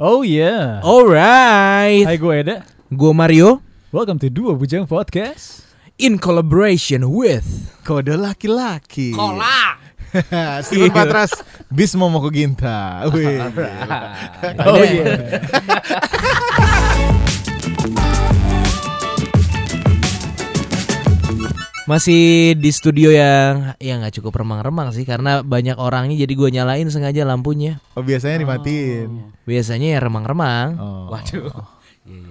Oh yeah. Alright. Hai gue Eda. Gue Mario Welcome to Dua Bujang Podcast. in collaboration with Kode laki-laki. Kolak. Steven Patras, Bismo Moko Ginta. Wih. Oh iya. Masih di studio yang ya nggak cukup remang-remang sih karena banyak orangnya jadi gue nyalain sengaja lampunya. Oh biasanya dimatiin. Biasanya ya remang-remang. Oh. Waduh.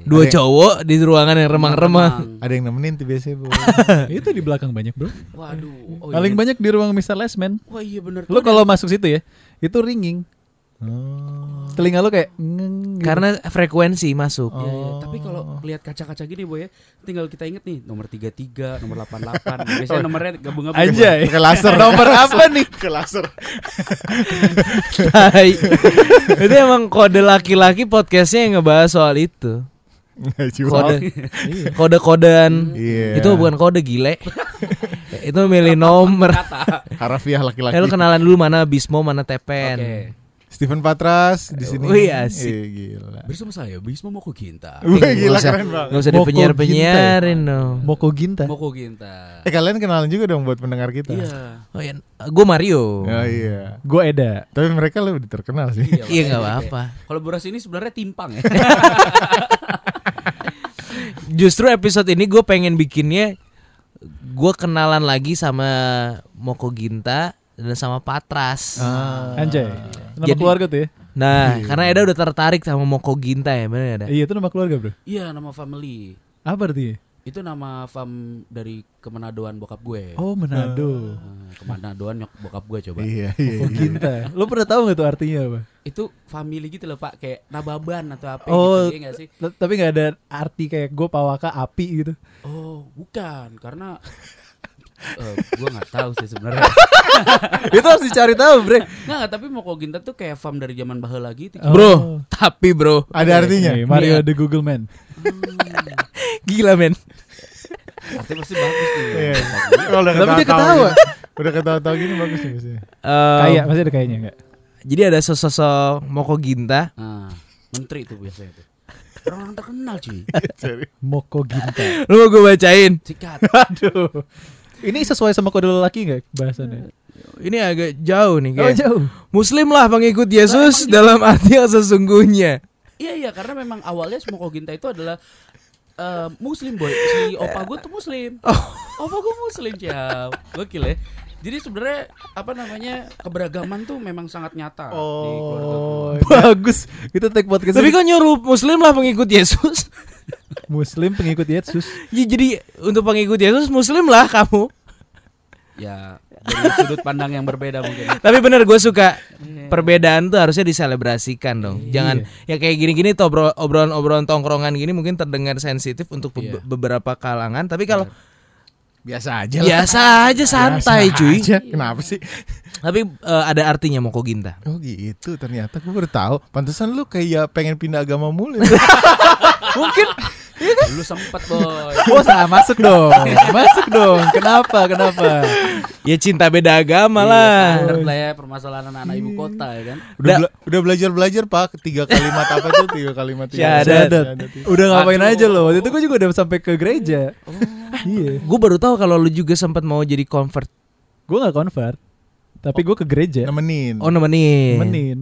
Dua Ada- cowok di ruangan yang remang-remang. Ada yang nemenin tuh biasanya bu. Itu di belakang banyak bro. Waduh. Oh, Paling iya. banyak di ruang Mr. Lesman. Wah iya bener. Lo kalau masuk situ ya, itu ringing. Oh. Telinga lo kayak ngeng gitu. Karena frekuensi masuk. Ya, ya. Tapi kalau lihat kaca-kaca gini boy ya, tinggal kita inget nih nomor 33, nomor 88. Biasanya nomornya gabung-gabung. Anjay. Pakai laser. Nomor apa nih? Ke laser. Itu emang kode laki-laki podcastnya yang ngebahas soal itu. Kode kode-kodean. Iya. Itu bukan kode gile. itu milih nomor. Kata. Harafiah laki-laki. Eh lu kenalan dulu mana Bismo mana Tepen. Oke. Steven Patras di sini. Wih, asik. Eh, gila. Bersama saya Bisma Moko Ginta. Wih, gila Nggak usah- keren banget. Nggak usah Moko dipenyiar-penyiarin dong. Moko Ginta. Moko Ginta. Eh kalian kenalan juga dong buat pendengar kita. Iya. Oh iya, gue Mario. Oh iya. Gue Eda. Tapi mereka lebih terkenal sih. Iya, Iya kayak- apa-apa. Kolaborasi ini sebenarnya timpang ya. Justru episode ini gue pengen bikinnya gue kenalan lagi sama Moko Ginta dan sama Patras. Ah. Anjay. Nama Jadi- keluarga tuh ya. Nah, karena Eda udah tertarik sama Moko Ginta ya, bener Eda? Iya itu nama keluarga bro. Iya nama family. Apa artinya? Itu nama fam dari kemanadoan bokap gue. Oh Manado. Nah, kemanadoan nyok bokap gue coba. Iya, iya. Moko Ginta. Lo pernah tahu nggak tuh artinya apa? Itu family gitu loh pak, kayak nababan atau apa Oh, gitu, iya nggak sih? Tapi nggak ada arti kayak gue pawaka api gitu. Oh, bukan, karena eh gue nggak tahu sih sebenarnya. itu harus dicari tahu bre. Nggak, nggak, tapi Moko Ginta tuh kayak fam dari zaman baheula gitu. Oh. Bro, tapi bro, Ada artinya. Nih, Mario Iya. the Google Man. gila men. Artinya pasti bagus tuh. Iya. Kalau udah Tapi dia ketawa. Udah ketawa-tawa gini bagus nih biasanya. Eh, Kayak masih ada kayaknya nggak? Jadi ada sosok Moko Ginta. Nah, menteri tuh biasanya tuh. Orang terkenal cuy. Moko Ginta. Lu mau gue bacain? Sikat. Aduh. Ini sesuai sama kode lelaki nggak bahasannya? Ini agak jauh nih Oh kayak. jauh. Muslim lah pengikut Yesus dalam arti yang sesungguhnya. Iya iya karena memang awalnya Moko Ginta itu adalah eh, muslim boy. Si opa gue tuh muslim. Opa gue muslim ciao. Gokil ya. Jadi sebenarnya apa namanya keberagaman tuh memang sangat nyata di keluarga gue. Oh, bagus. Kita take podcast. Tapi ini. kok nyuruh Muslim lah pengikut Yesus? Muslim pengikut Yesus. Ya, jadi untuk pengikut Yesus Muslim lah kamu. Ya dari sudut pandang yang berbeda mungkin. Tapi bener gue suka perbedaan tuh harusnya diselebrasikan dong. Jangan ya kayak gini-gini tuh obro- obrolan-obrolan tongkrongan gini mungkin terdengar sensitif untuk be- Iya. beberapa kalangan. Tapi kalau Biasa aja lah. biasa aja santai Biasa cuy. aja. Kenapa sih? Tapi eh, ada artinya Moko Ginta. Oh gitu ternyata gue baru tahu. Pantesan lu kayak pengen pindah agama mulu. ya. Mungkin Dulu sempet boy. Oh, salah masuk dong. Masuk dong. Kenapa? Kenapa? ya cinta beda agama Iya, lah. standar lah ya permasalahan anak-anak ibu kota ya kan. Udah bela- udah belajar belajar pak tiga kalimat apa tuh tiga kalimat tiga Syahadat. Syahadat. Udah ngapain Aduh. aja loh. Waktu itu gue juga udah sampai ke gereja. Iya. Gue baru tahu kalau lu juga sempat mau jadi convert. Gue nggak convert. Tapi gue ke gereja. nemenin. Oh nemenin. Nemenin.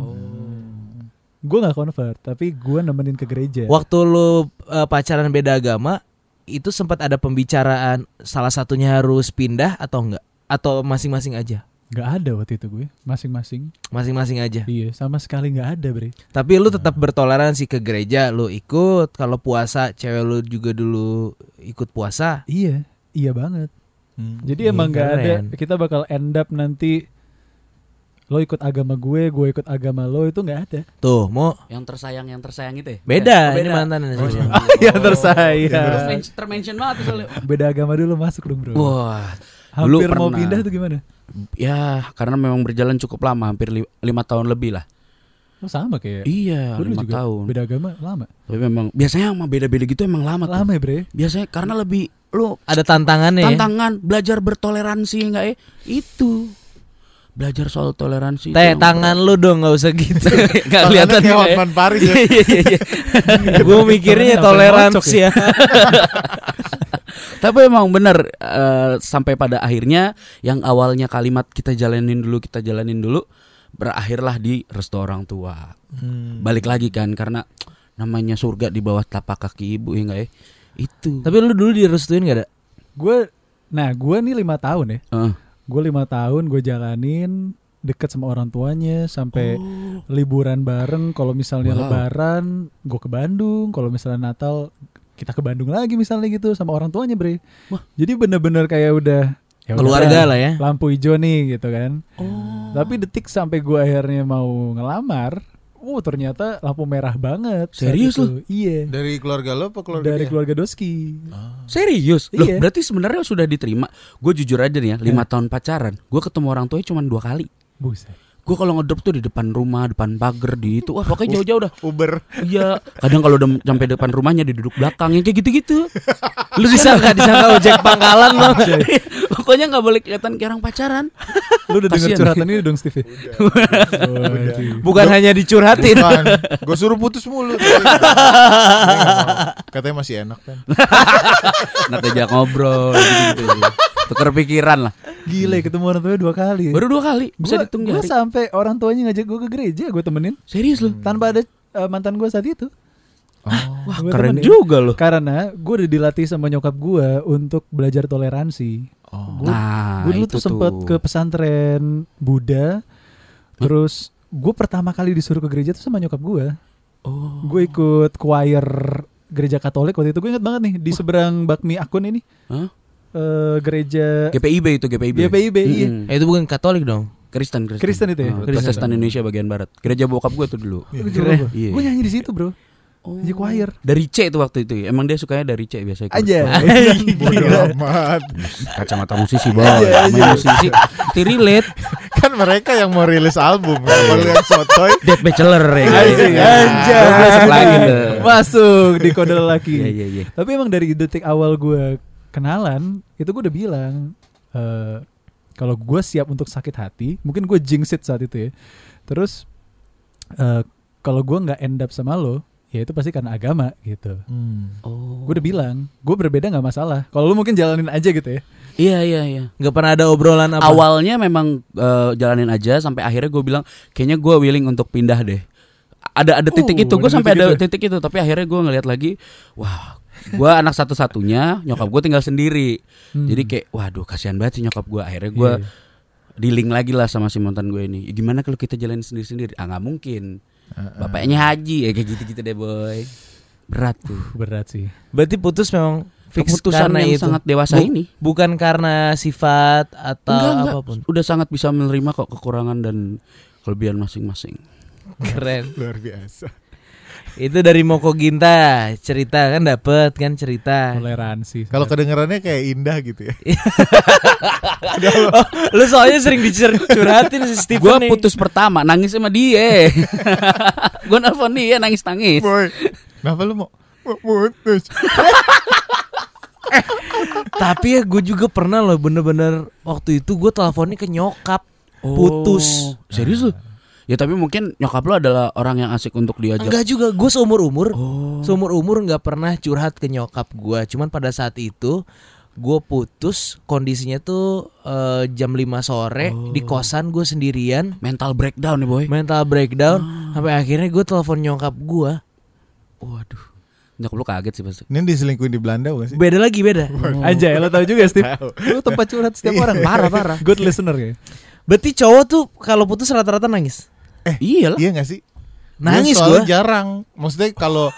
Gue nggak convert, tapi gue nemenin ke gereja. Waktu lu eh, pacaran beda agama, itu sempat ada pembicaraan salah satunya harus pindah atau enggak? Atau masing-masing aja? Gak ada waktu itu gue, masing-masing. Masing-masing aja. Iya, sama sekali nggak ada, bre. Tapi lu tetap bertoleransi ke gereja, lu ikut. Kalau puasa, cewek lu juga dulu ikut puasa. Iya, iya banget. Hmm. Jadi Iya, emang nggak ada. keren. Kita bakal end up nanti lo ikut agama gue, gue ikut agama lo itu nggak ada. Tuh, mau Yang tersayang yang tersayang itu ya? beda, Oh, ini mantan Oh, sebenarnya. Ah, ya tersayang. Termen- termention banget soalnya. Beda agama dulu masuk dong bro. Wah, Hampir dulu mau pernah. pindah tuh gimana? ya karena memang berjalan cukup lama, hampir li- lima tahun lebih lah. Oh sama kayak. Iya, lima tahun. Beda agama lama. Tapi memang biasanya sama beda-beda gitu emang lama, tuh. Lama ya bre. Biasanya karena lebih lu Ada tantangannya ya? tantangan belajar bertoleransi enggak ya? Itu. Belajar soal toleransi. Teh itu. tangan lu dong nggak usah gitu. Gak kelihatan kayak juga ya. Hotman Paris ya. Iya iya iya. Gue mikirnya toleransi ngocok ya. Tapi emang bener eh, sampai pada akhirnya yang awalnya kalimat kita jalanin dulu kita jalanin dulu berakhirlah di restu orang tua. Hmm. Balik lagi kan karena namanya surga di bawah telapak kaki ibu ya enggak ya? Itu. Tapi lu dulu direstuin gak ada? Gue, nah gue nih lima tahun ya. Eh, Gue lima tahun gue jalanin deket sama orang tuanya sampai liburan bareng. Kalau misalnya Wow. lebaran, gue ke Bandung. Kalau misalnya Natal, kita ke Bandung lagi misalnya gitu sama orang tuanya bre. Wah. Jadi bener-bener kayak udah ya udah Keluarga lah ya. Lampu hijau nih gitu kan. oh. Tapi detik sampai gue akhirnya mau ngelamar, oh ternyata lampu merah banget. Serius itu. Iya. Dari keluarga lo apa keluarga Dari dia? keluarga Doski. Serius? Loh, Iya. berarti sebenarnya sudah diterima. Gue jujur aja nih ya, lima tahun pacaran. Gue ketemu orang tuanya cuma dua kali. Buset. Gue kalau ngedrop tuh di depan rumah, depan pagar, di itu. Wah, pokoknya jauh-jauh dah. Uber. Iya, kadang kalau udah sampai depan rumahnya di duduk belakang yang kayak gitu-gitu. Lu disangka disangka ojek pangkalan lo. Pokoknya nggak boleh kelihatan kayak orang pacaran. Lu udah denger curhatan ini dong Steve? Waduh. Bukan hanya dicurhatin. Bukan. Gue suruh putus mulu. Katanya masih enak kan. Nanti aja ngobrol gitu, Tukar pikiran lah. Gila ketemu orang tuanya dua kali. Baru dua kali bisa gua jari. sampai orang tuanya ngajak gue ke gereja, gue temenin Serius lu? tanpa ada eh, mantan gue saat itu. Oh. Wah, Gua keren temenin. juga loh. Karena gue udah dilatih sama nyokap gue untuk belajar toleransi. Oh. Gue Nah, dulu itu tuh sempet tuh. ke pesantren Buddha, terus gue pertama kali disuruh ke gereja tuh sama nyokap gue. Oh. Gue ikut choir gereja Katolik waktu itu gue inget banget nih di seberang bakmi akun ini Hah? eh, gereja GPIB itu GPIB. GPIB, iya. Mm-mm. Eh, itu bukan Katolik dong. Kristen, Kristen. Kristen itu ya? Ah, Kristen. Indonesia bagian barat. Gereja bokap gue tuh dulu. Iya. Gue nyanyi di situ bro, di choir. Dari C itu waktu itu. Emang dia sukanya dari C biasanya. Aja. Bodoh amat. Kacamata musisi. Aja, Namanya musisi. Ti relate. Kan mereka yang mau rilis album. Kalau yang sotoy. Dead Bachelor ya. Ya. Gua masuk lagi tuh. Masuk di kode lelaki. Iya iya iya. Tapi emang dari detik awal gue kenalan, itu gue udah bilang eh kalau gue siap untuk sakit hati, mungkin gue jinx it saat itu ya. Terus eh kalau gue nggak end up sama lo, ya itu pasti karena agama gitu. Hmm. Oh. Gue udah bilang, gue berbeda nggak masalah. Kalau lu mungkin jalanin aja gitu ya. Iya iya iya. Gak pernah ada obrolan apa? Awalnya memang eh, jalanin aja sampai akhirnya gue bilang kayaknya gue willing untuk pindah deh. Ada ada titik Oh, itu, gue ada sampai ada itu. titik itu, tapi akhirnya gue ngeliat lagi, wah, gue anak satu-satunya, nyokap gue tinggal sendiri, Hmm. jadi kayak, waduh, kasihan banget sih nyokap gue. Akhirnya gue Iya. dealing lagi lah sama si mantan gue ini. Gimana kalau kita jalanin sendiri-sendiri? Ah nggak mungkin. Bapaknya haji, ya kayak gitu-gitu deh boy. Berat tuh. berat sih. Berarti putus memang fix Keputusan karena yang itu. sangat dewasa Bu- ini. Bukan karena sifat atau Enggak, enggak. apa pun. Udah sangat bisa menerima kok kekurangan dan kelebihan masing-masing. Keren. Luar biasa. Itu dari Moko Ginta cerita kan dapet kan cerita. Toleransi. Kalau kedengarannya kayak indah gitu ya. oh, lu soalnya sering dicurhatin si Steven Gue nih. putus pertama nangis sama dia. gue nelfon dia nangis nangis. Boy. Kenapa lu mau mau putus? Tapi ya gue juga pernah loh bener-bener waktu itu gue teleponnya ke nyokap putus. Oh, Serius lu? Ya tapi mungkin nyokap lu adalah orang yang asik untuk diajak. Enggak juga, gue seumur umur, Oh. seumur umur nggak pernah curhat ke nyokap gue. Cuman pada saat itu gue putus, kondisinya tuh eh, jam 5 sore Oh. di kosan gue sendirian, Mental breakdown nih boy. mental breakdown, Ah. sampai akhirnya gue telepon nyokap gue. Waduh. Nyokap lu kaget sih pasti. Ini diselingkuhin di Belanda bukan sih? Beda lagi beda. Aja ya lo tau juga Steve. Lu tempat curhat setiap orang. Parah parah. Good listener ya. Berarti cowok tuh kalau putus rata-rata nangis. Iya lah. Iya gak sih? Nangis gue. jarang. Maksudnya kalau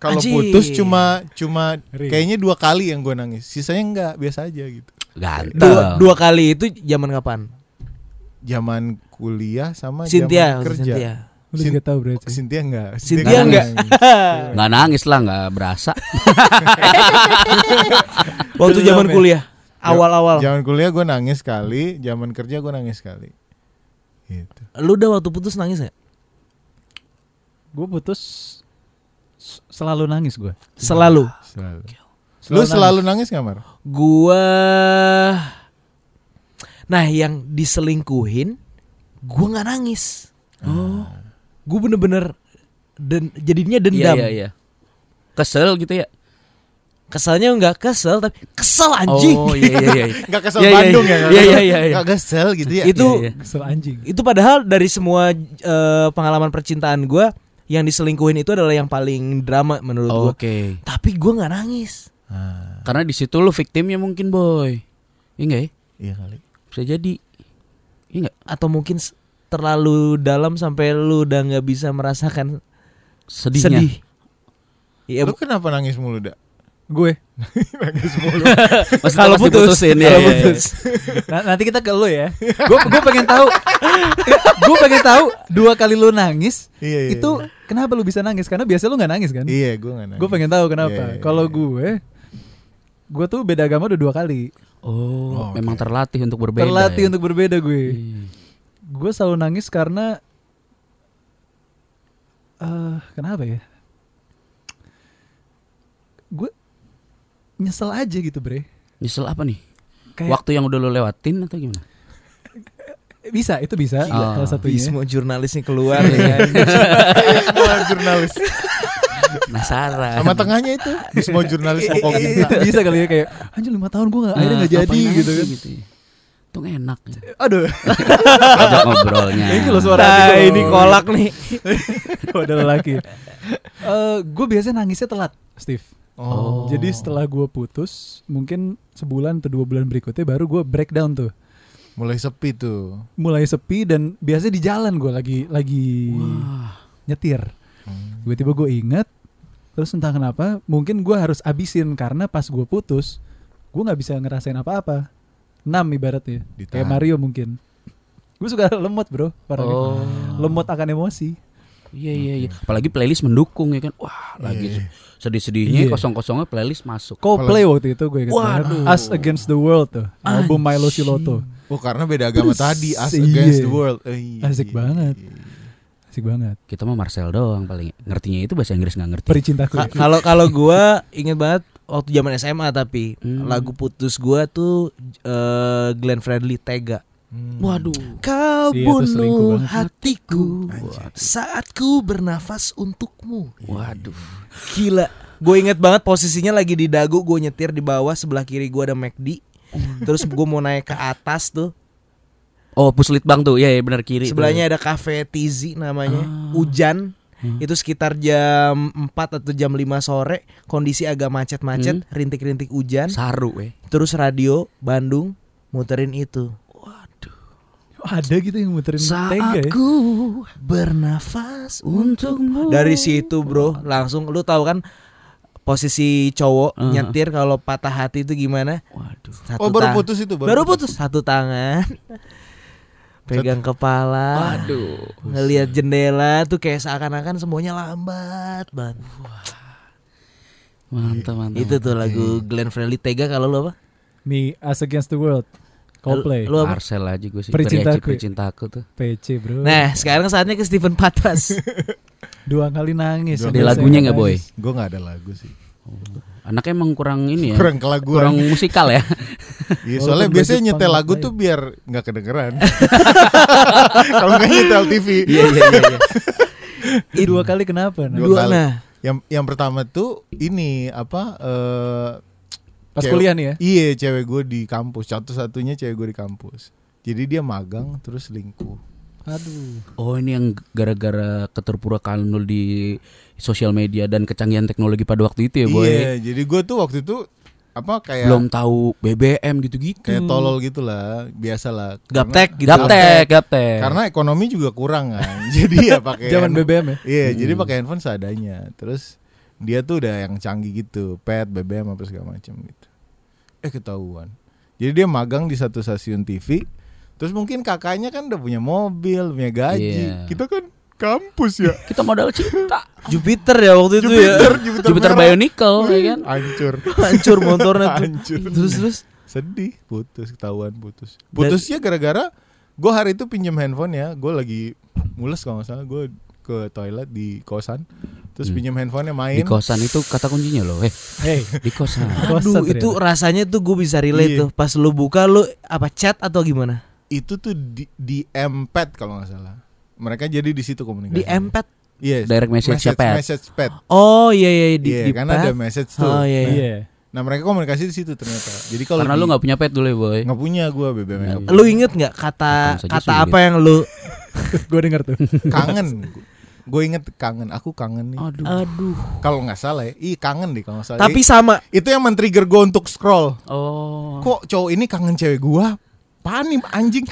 kalau putus cuma cuma kayaknya dua kali yang gue nangis. Sisanya enggak, biasa aja gitu. Ganteng. Dua, dua kali itu zaman kapan? Zaman kuliah sama Cynthia, zaman kerja. Cynthia. Lu Sin- juga tahu berarti. Cynthia enggak. Cynthia nggak enggak. nangis. Nggak nangis lah, nggak berasa. Waktu zaman kuliah, awal-awal. Zaman kuliah gue nangis sekali, zaman kerja gue nangis sekali. Gitu. Lu udah waktu putus nangis gak? Gue putus selalu nangis gue. Selalu. Selalu. Lu selalu nangis gak Mar? Gua Nah, yang diselingkuhin gue nggak nangis. Oh. Gue bener-bener dan jadinya Iya dendam. iya iya. Kesel gitu ya. Keselnya nggak kesel tapi kesel anjing. Oh iya iya iya. Gak kesel Iya, iya, Bandung iya. ya? Iya, kesel- iya, iya, iya. Gak kesel gitu ya? itu Iya, iya. Kesel anjing. itu padahal dari semua eh, pengalaman percintaan gue yang diselingkuhin itu adalah yang paling drama menurut gue. Oke. Tapi gue nggak nangis. Ah, Karena di situ lu victimnya mungkin boy. Iya enggak ya? Iya kali. Bisa jadi. Iya enggak? Atau mungkin terlalu dalam sampai lu udah nggak bisa merasakan Sedihnya. sedih. Iya, Lu kenapa nangis mulu, Dak? Gue. Maksudnya Kalau putus. diputusin, ya, Kalau iya, iya. putus. Nah, nanti kita ke lu ya. Gue gue pengen tahu. gue pengen tahu dua kali lu nangis Iya, iya, itu iya. kenapa lu bisa nangis? Karena biasa lu nggak nangis kan? Iya, gue gak nangis. Gue pengen tahu kenapa. Iya, iya, Kalau iya. gue, gue tuh beda agama udah dua kali. Oh, Oh, memang terlatih untuk berbeda. Terlatih ya? untuk berbeda gue. Iya. Gue selalu nangis karena eh kenapa ya? Gue nyesel aja gitu bre. Nyesel apa nih? Kayak Waktu yang udah lu lewatin atau gimana? bisa itu bisa Gila. salah satunya. Bismo jurnalisnya keluar ya. Keluar jurnalis. Penasaran. Sama tengahnya itu. Semua jurnalis mau kok itu bisa kali ya kayak anjir lima tahun gue nggak akhirnya nggak jadi ngapain gitu kan. Gitu ya. Untung enak ya. Aduh, Ajak ngobrolnya. ini loh suara Nah, ini kolak nih. Udah laki. Eh gue biasanya nangisnya telat, Steve. Oh. Jadi setelah gue putus, mungkin sebulan atau dua bulan berikutnya baru gue breakdown tuh. Mulai sepi tuh. Mulai sepi dan biasanya di jalan gue lagi lagi Wah. nyetir. Hmm. Tiba-tiba gue inget, terus entah kenapa, mungkin gue harus abisin karena pas gue putus, gue nggak bisa ngerasain apa-apa. Enam ibaratnya, Ditahan. kayak Mario mungkin. Gue suka lemot bro, orangnya. Oh. lemot akan emosi. Iya iya iya. Apalagi playlist mendukung ya kan. Wah, lagi Iya. sedih-sedihnya Iya. kosong-kosongnya playlist masuk. Coldplay waktu itu gue ingat Waduh. banget. Us Against the World tuh, album Milo Siloto. Oh karena beda agama Terus, tadi Us iya. Against the World Eh, iya, Asik iya, banget. iya. Asik banget. Kita mah Marcel doang paling ngertinya itu bahasa Inggris nggak ngerti. Peri cintaku. Ka- Kalau kalau gua inget banget waktu zaman SMA tapi Hmm. lagu putus gua tuh eh, Glenn Fredly Tega. Hmm. Waduh. Kau Iya, itu selingkuh bunuh hatiku Anjir. saat ku bernafas untukmu. Waduh. Gila. Gue inget banget posisinya lagi di dagu, gue nyetir di bawah, sebelah kiri gue ada McD. Terus gue mau naik ke atas tuh, Oh, puslit bang tuh. Iya, iya benar kiri. tuh. sebelahnya ada cafe Tizi namanya. Ah. Hujan. Hmm. Itu sekitar jam 4 atau jam 5 sore, kondisi agak macet-macet, Hmm. rintik-rintik hujan. saru eh. Terus radio Bandung muterin itu. Ada gitu yang muterin Saat tega ya. Ku bernafas Untukmu. Dari situ bro langsung lu tahu kan posisi cowok Uh. nyetir kalau patah hati itu gimana? Waduh. Satu Oh baru putus itu Baru putus satu tangan. Pegang kepala. Waduh. Ngelihat jendela tuh kayak seakan-akan semuanya lambat banget. Mantap, mantap. Itu tuh lagu Glenn Fredly Tega kalau lu apa? Me Us Against the World. Coldplay. Lu apa? Marcel aja gue sih. Peri Peri cintaku. Peri cintaku tuh. PC bro. Nah, sekarang saatnya ke Stephen Patras. Dua kali nangis. Dua Ada lagunya nggak boy? Gue gak ada lagu sih Anaknya emang kurang ini ya. Kurang kelaguan Kurang musikal ya. Iya, Walaupun soalnya baju biasanya nyetel lagu tuh biar nggak kedengeran. Kalau nggak nyetel TV. Iya iya iya. iya. Dua kali kenapa? Nah? Dua Dua kali. nah. Yang yang pertama tuh ini apa? eh Pas cewek- kuliah nih ya. Iya, cewek gue di kampus. Satu-satunya cewek gue di kampus. Jadi dia magang terus selingkuh. Aduh. Oh ini yang gara-gara keterpurakaan lu di sosial media dan kecanggihan teknologi pada waktu itu ya boy. Iya, jadi gue tuh waktu itu apa kayak Belum tahu BBM gitu-gitu. kayak tolol gitu lah, biasa lah. Gaptek gitu. Gaptek, gaptek. Karena ekonomi juga kurang kan. jadi ya pakai Zaman BBM ya. Iya, Hmm. jadi pakai handphone seadanya. Terus dia tuh udah yang canggih gitu, pet, BBM apa segala macam gitu. Eh ketahuan. Jadi dia magang di satu stasiun TV. Terus mungkin kakaknya kan udah punya mobil, punya gaji. Iya. Kita kan kampus ya. kita modal cinta. Jupiter ya waktu itu ya. Jupiter, Jupiter, Jupiter merah. Bionicle ya kan. Hancur. Hancur motornya tuh. Hancur. Terus terus Sedih, putus, ketahuan putus. Putusnya gara-gara gue hari itu pinjam handphone ya. Gue lagi mules kalau nggak salah. Gue ke toilet di kosan. Terus Hmm. pinjam handphonenya main. Di kosan itu kata kuncinya loh. Eh, Hey, di kosan. Aduh Kosan itu ternyata. rasanya tuh gue bisa relate Iya. tuh Pas lu buka lu apa chat atau gimana? itu tuh di, di Mpad kalau nggak salah. Mereka jadi di situ komunikasi. Di Empet. Yes. Direct message ya, Pad. message pad. Oh iya iya di, Iya, di karena pad. ada message tuh. Oh iya. iya. Iya. Nah, mereka komunikasi di situ ternyata. Jadi kalau Karena di- lu nggak punya pet dulu ya boy. nggak punya gua BBM. Iya. Lu inget nggak kata kata sulit. apa yang lu gue denger tuh. kangen. Gue inget kangen. Aku kangen nih. Aduh. Aduh. Kalau nggak salah ya, ih kangen deh kalau nggak salah. Tapi sama itu yang men-trigger gue untuk scroll. Oh. Kok cowok ini kangen cewek gua? Panim anjing.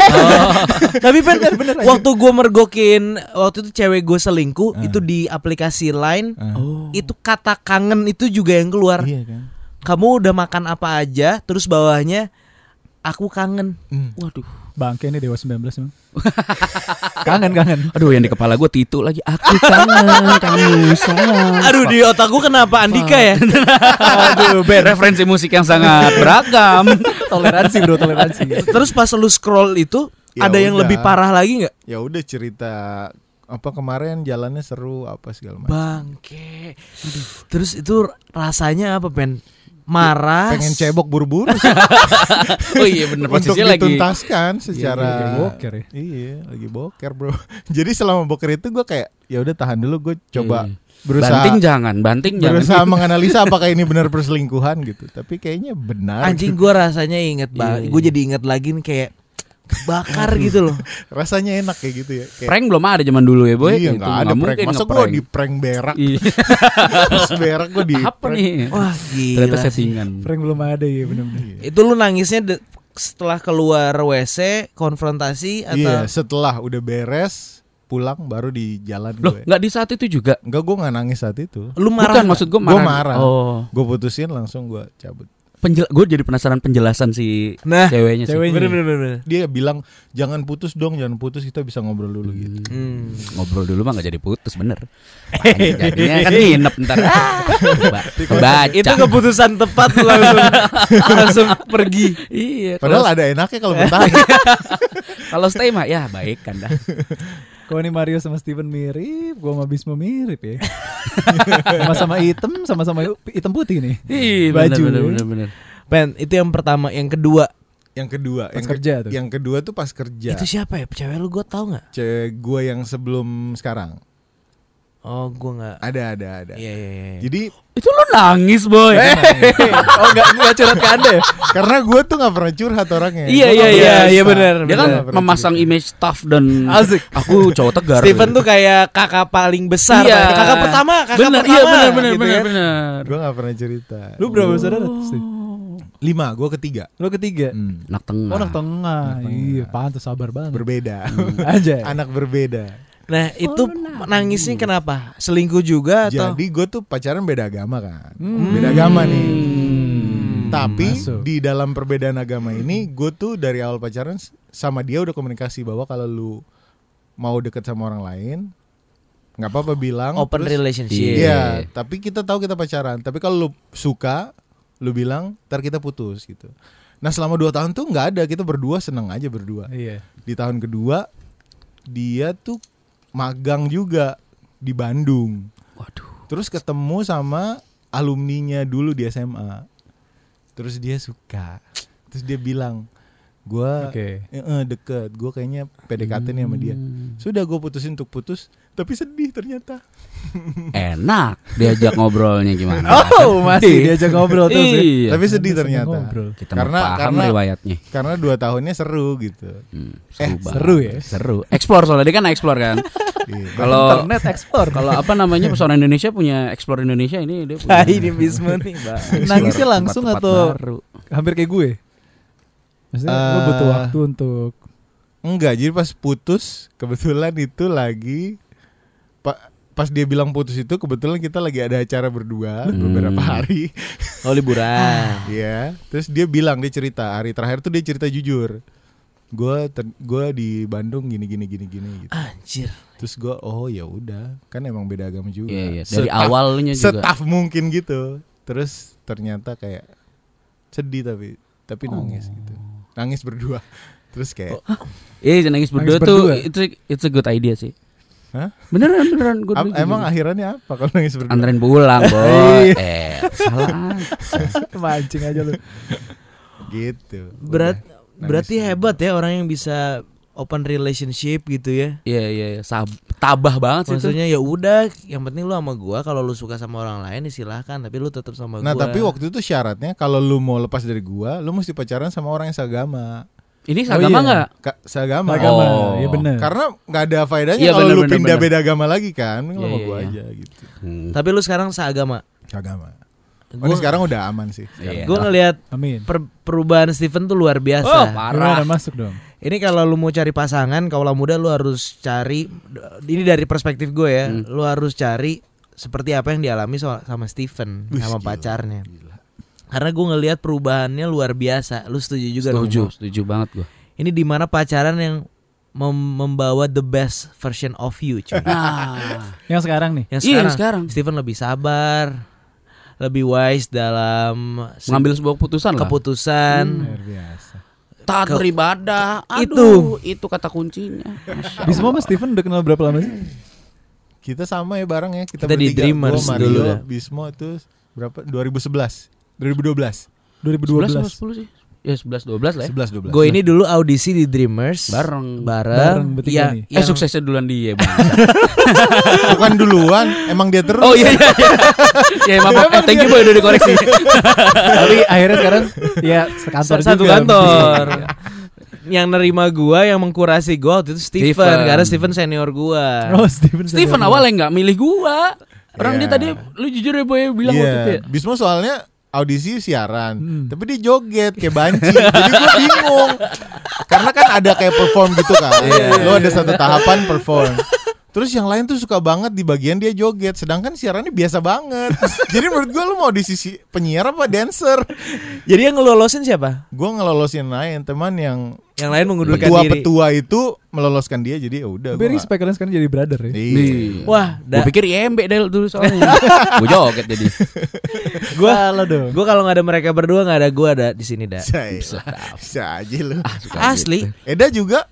Tapi bener bener waktu gue mergokin waktu itu cewek gue selingkuh Ah. itu di aplikasi Line Oh. itu kata kangen itu juga yang keluar. iya kan. Kamu udah makan apa aja terus bawahnya aku kangen. Hmm. Waduh. Bangke ini Dewa 19 emang. kangen kangen. Aduh yang di kepala gue Titu lagi. Aku kangen kamu sayang. Aduh di otak gue kenapa Andika ya? Aduh, Ben. Referensi musik yang sangat beragam. Toleransi bro, toleransi. terus pas lu scroll itu Ya ada yang udah. lebih parah lagi nggak? Ya udah cerita apa kemarin jalannya seru apa segala macam. Bangke. Terus itu rasanya apa pen? Marah. Pengen cebok buru-buru Oh iya bener untuk posisinya lagi. dituntaskan secara iya, lagi boker ya. Iya, lagi boker, Bro. Jadi selama boker itu gue kayak ya udah tahan dulu gue coba Iya. berusaha Banting jangan, banting jangan. berusaha menganalisa apakah ini benar perselingkuhan gitu. Tapi kayaknya benar. Anjing gue rasanya inget banget. Iya. Gue jadi inget lagi nih kayak bakar gitu loh. Rasanya enak kayak gitu ya. Kayak, Prank belum ada zaman dulu ya boy. Iya, Itu nggak ada prank. Masa gue di prank berak? Iya. Pas berak gue di Apa prank. nih? Wah gila. Ternyata settingan. Prank belum ada ya benar-benar. Iya. Itu lu nangisnya de- setelah keluar WC konfrontasi atau Iya, setelah udah beres pulang baru di jalan Loh, gue. nggak di saat itu juga. Enggak, gue nggak nangis saat itu. lu marah? Bukan maksud gue Gua marah. marah. Oh. Gue putusin langsung gue cabut. Penjel gue jadi penasaran penjelasan si Nah, ceweknya sih. Ceweknya. bener bener bener. Dia bilang jangan putus dong, jangan putus kita bisa ngobrol dulu gitu. Hmm. Ngobrol dulu mah gak jadi putus bener. Makanya Jadinya kan nginep ntar. Ah, ba- Baca. Itu keputusan tepat langsung langsung pergi. Iya. Padahal Padahal ada enaknya kalau bertahan. kalau stay mah ya baik kan dah. Kalau ini Mario sama Steven mirip, gua sama Bisma mirip ya. Sama-sama hitam, sama-sama hitam putih nih. Iya, Baju. bener, bener, bener. Pen, itu yang pertama, yang kedua. yang kedua, Pas yang ke- kerja tuh. Yang kedua tuh pas kerja. Itu siapa ya? Cewek lu gue tau nggak? Cewek gue yang sebelum sekarang. Oh, gue nggak. Ada, ada, ada. Iya iya iya. Jadi Itu lo nangis boy. oh enggak enggak curhat ke Anda ya? karena gue tuh nggak pernah curhat orangnya. Iya iya nggak iya iya, bener, Dia kan Nggak memasang cerita. image tough dan Asik. aku cowok tegar. Steven tuh kayak kakak paling besar. Iya. Kakak pertama, kakak bener, pertama. Iya bener bener gitu bener ya. bener. Gue nggak pernah cerita. Lu berapa saudara? Steve? Lima, gue ketiga. Lu ketiga. Hmm, Anak tengah. Oh, anak tengah. Anak tengah. Iya, pantas sabar banget. berbeda. Aja. Anak berbeda. Nah, itu nangisnya kenapa? Selingkuh juga atau? Jadi gue tuh pacaran beda agama kan. Hmm. Beda agama nih. Hmm. Tapi Masuk. di dalam perbedaan agama ini, gue tuh dari awal pacaran sama dia udah komunikasi bahwa kalau lu mau deket sama orang lain, nggak apa-apa bilang. Open terus- relationship. Iya, tapi kita tahu kita pacaran. Tapi kalau lu suka, lu bilang, ntar kita putus gitu. Nah selama dua tahun tuh nggak ada, kita berdua seneng aja berdua. Iya. Di tahun kedua, dia tuh magang juga di Bandung. Waduh. Terus ketemu sama alumninya dulu di SMA. Terus dia suka. Terus dia bilang, gua Oke. "Eh, eh, deket, gue kayaknya PDKT nih sama dia. Sudah gue putusin untuk putus, tapi sedih ternyata. Enak diajak ngobrolnya gimana? Oh, masih diajak ngobrol terus ya. Iya. Tapi sedih ternyata. ngobrol. Kita Karena- karena, paham karena- riwayatnya. Karena dua tahunnya seru gitu. Hmm, Eh, banget. seru ya? Seru. Explore soalnya dia kan explore kan. Iya. Kalau Internet explore. kalau apa namanya pesona Indonesia punya explore Indonesia ini dia punya. Nah, ini Bisma nih, Nangisnya langsung tempat-tempat atau- baru. Hampir kayak gue. Maksudnya lu Eh, butuh waktu untuk Enggak, jadi pas putus kebetulan itu lagi pa- pas dia bilang putus itu kebetulan kita lagi ada acara berdua Hmm. beberapa hari. Oh, liburan. Iya, terus dia bilang dia cerita hari terakhir tuh dia cerita jujur. Gue gue di Bandung gini gini gini gini gitu. Anjir. Terus gue oh ya udah kan emang beda agama juga. Iya, iya. Dari Setaf- awalnya juga. setaf mungkin gitu. Terus ternyata kayak sedih tapi tapi nangis gitu. Nangis berdua. Terus kayak Iya, nangis berdua Nangis tuh berdua. itu it's a good idea sih. Hah? Beneran beneran gue ap- emang akhirannya apa kalau nangis berdua? anterin pulang, boy. eh, salah. mancing aja lu. gitu. Berat Berarti Nangis. hebat ya orang yang bisa open relationship gitu ya. Iya iya iya. Tabah banget sih. Maksudnya ya udah, yang penting lu sama gua. Kalau lu suka sama orang lain ya silahkan, tapi lu tetap sama Nah gua. tapi waktu itu syaratnya kalau lu mau lepas dari gua, lu mesti pacaran sama orang yang seagama. Ini Oh, seagama iya. nggak? Ka seagama. Agama, Oh. ya benar. Karena nggak ada faedahnya Iya, kalau bener, lu bener, pindah bener. beda agama lagi kan, lu Iya, sama iya, gua iya. aja gitu. Hmm. Tapi lu sekarang seagama. Seagama. Oh, Gua, sekarang udah aman sih. Iya. gua ngelihat Amin. per- perubahan Steven tuh luar Oh, biasa. Gimana masuk dong? Ini kalau lu mau cari pasangan, kaulah muda lu harus cari ini dari perspektif gue ya, Hmm. lu harus cari seperti apa yang dialami so- sama Steven Wih, sama gila, pacarnya. Karena gue ngelihat perubahannya luar biasa. Lu setuju juga dong, Setuju, Mo? setuju banget gua. Ini di mana pacaran yang mem- membawa the best version of you, cuy. Nah, Yang sekarang nih. Yang Iya, sekarang, sekarang. Steven lebih sabar, lebih wise dalam mengambil sebuah keputusan lah. keputusan. Luar biasa. Taat Ke- beribadah. Itu. Aduh, itu kata kuncinya. Bismo sama Steven udah kenal berapa lama sih? Kita sama ya barang ya. Kita, Kita di. Dreamers Gua, Mario, dulu dah. Bismo itu berapa? 2011. 2012. 2012. 11 10 sih. Ya 11 12 lah ya. 11 12. Gue ini dulu audisi di Dreamers Bareng. bareng, Bareng bertiga ya, nih. Eh yang- suksesnya duluan dia, Bang. bukan duluan, emang dia terus. oh iya iya. iya. ya maaf, eh, thank you boy udah dikoreksi. Tapi akhirnya sekarang ya sekantor satu juga. kantor. yang nerima gua, yang mengkurasi gua waktu itu Steven, Steven. karena Steven senior gua. Oh, Steven. Steven senior. awalnya nggak milih gua. Orang Iya. dia tadi lu jujur ya boy bilang Iya, waktu itu ya. Bismo soalnya audisi siaran, Hmm. tapi dia joget kayak banci, jadi gue bingung. Karena kan ada kayak perform gitu kan, lo ada satu tahapan perform. Terus yang lain tuh suka banget di bagian dia joget, sedangkan siarannya biasa banget. Jadi menurut gue lo mau di sisi penyiar apa dancer? Jadi yang ngelolosin siapa? Gue ngelolosin lain teman yang Yang lain mengundurkan diri. petua-petua itu meloloskan dia, jadi ya udah. Tapi gua respect kalian sekarang jadi brother ya. Iya. Wah, Gue pikir IMB Del dulu soalnya. gue joget jadi. gua Salah dong. gua kalau nggak ada mereka berdua nggak ada gua ada di sini dah. Bisa, bisa aja lo. Asli. Eda juga?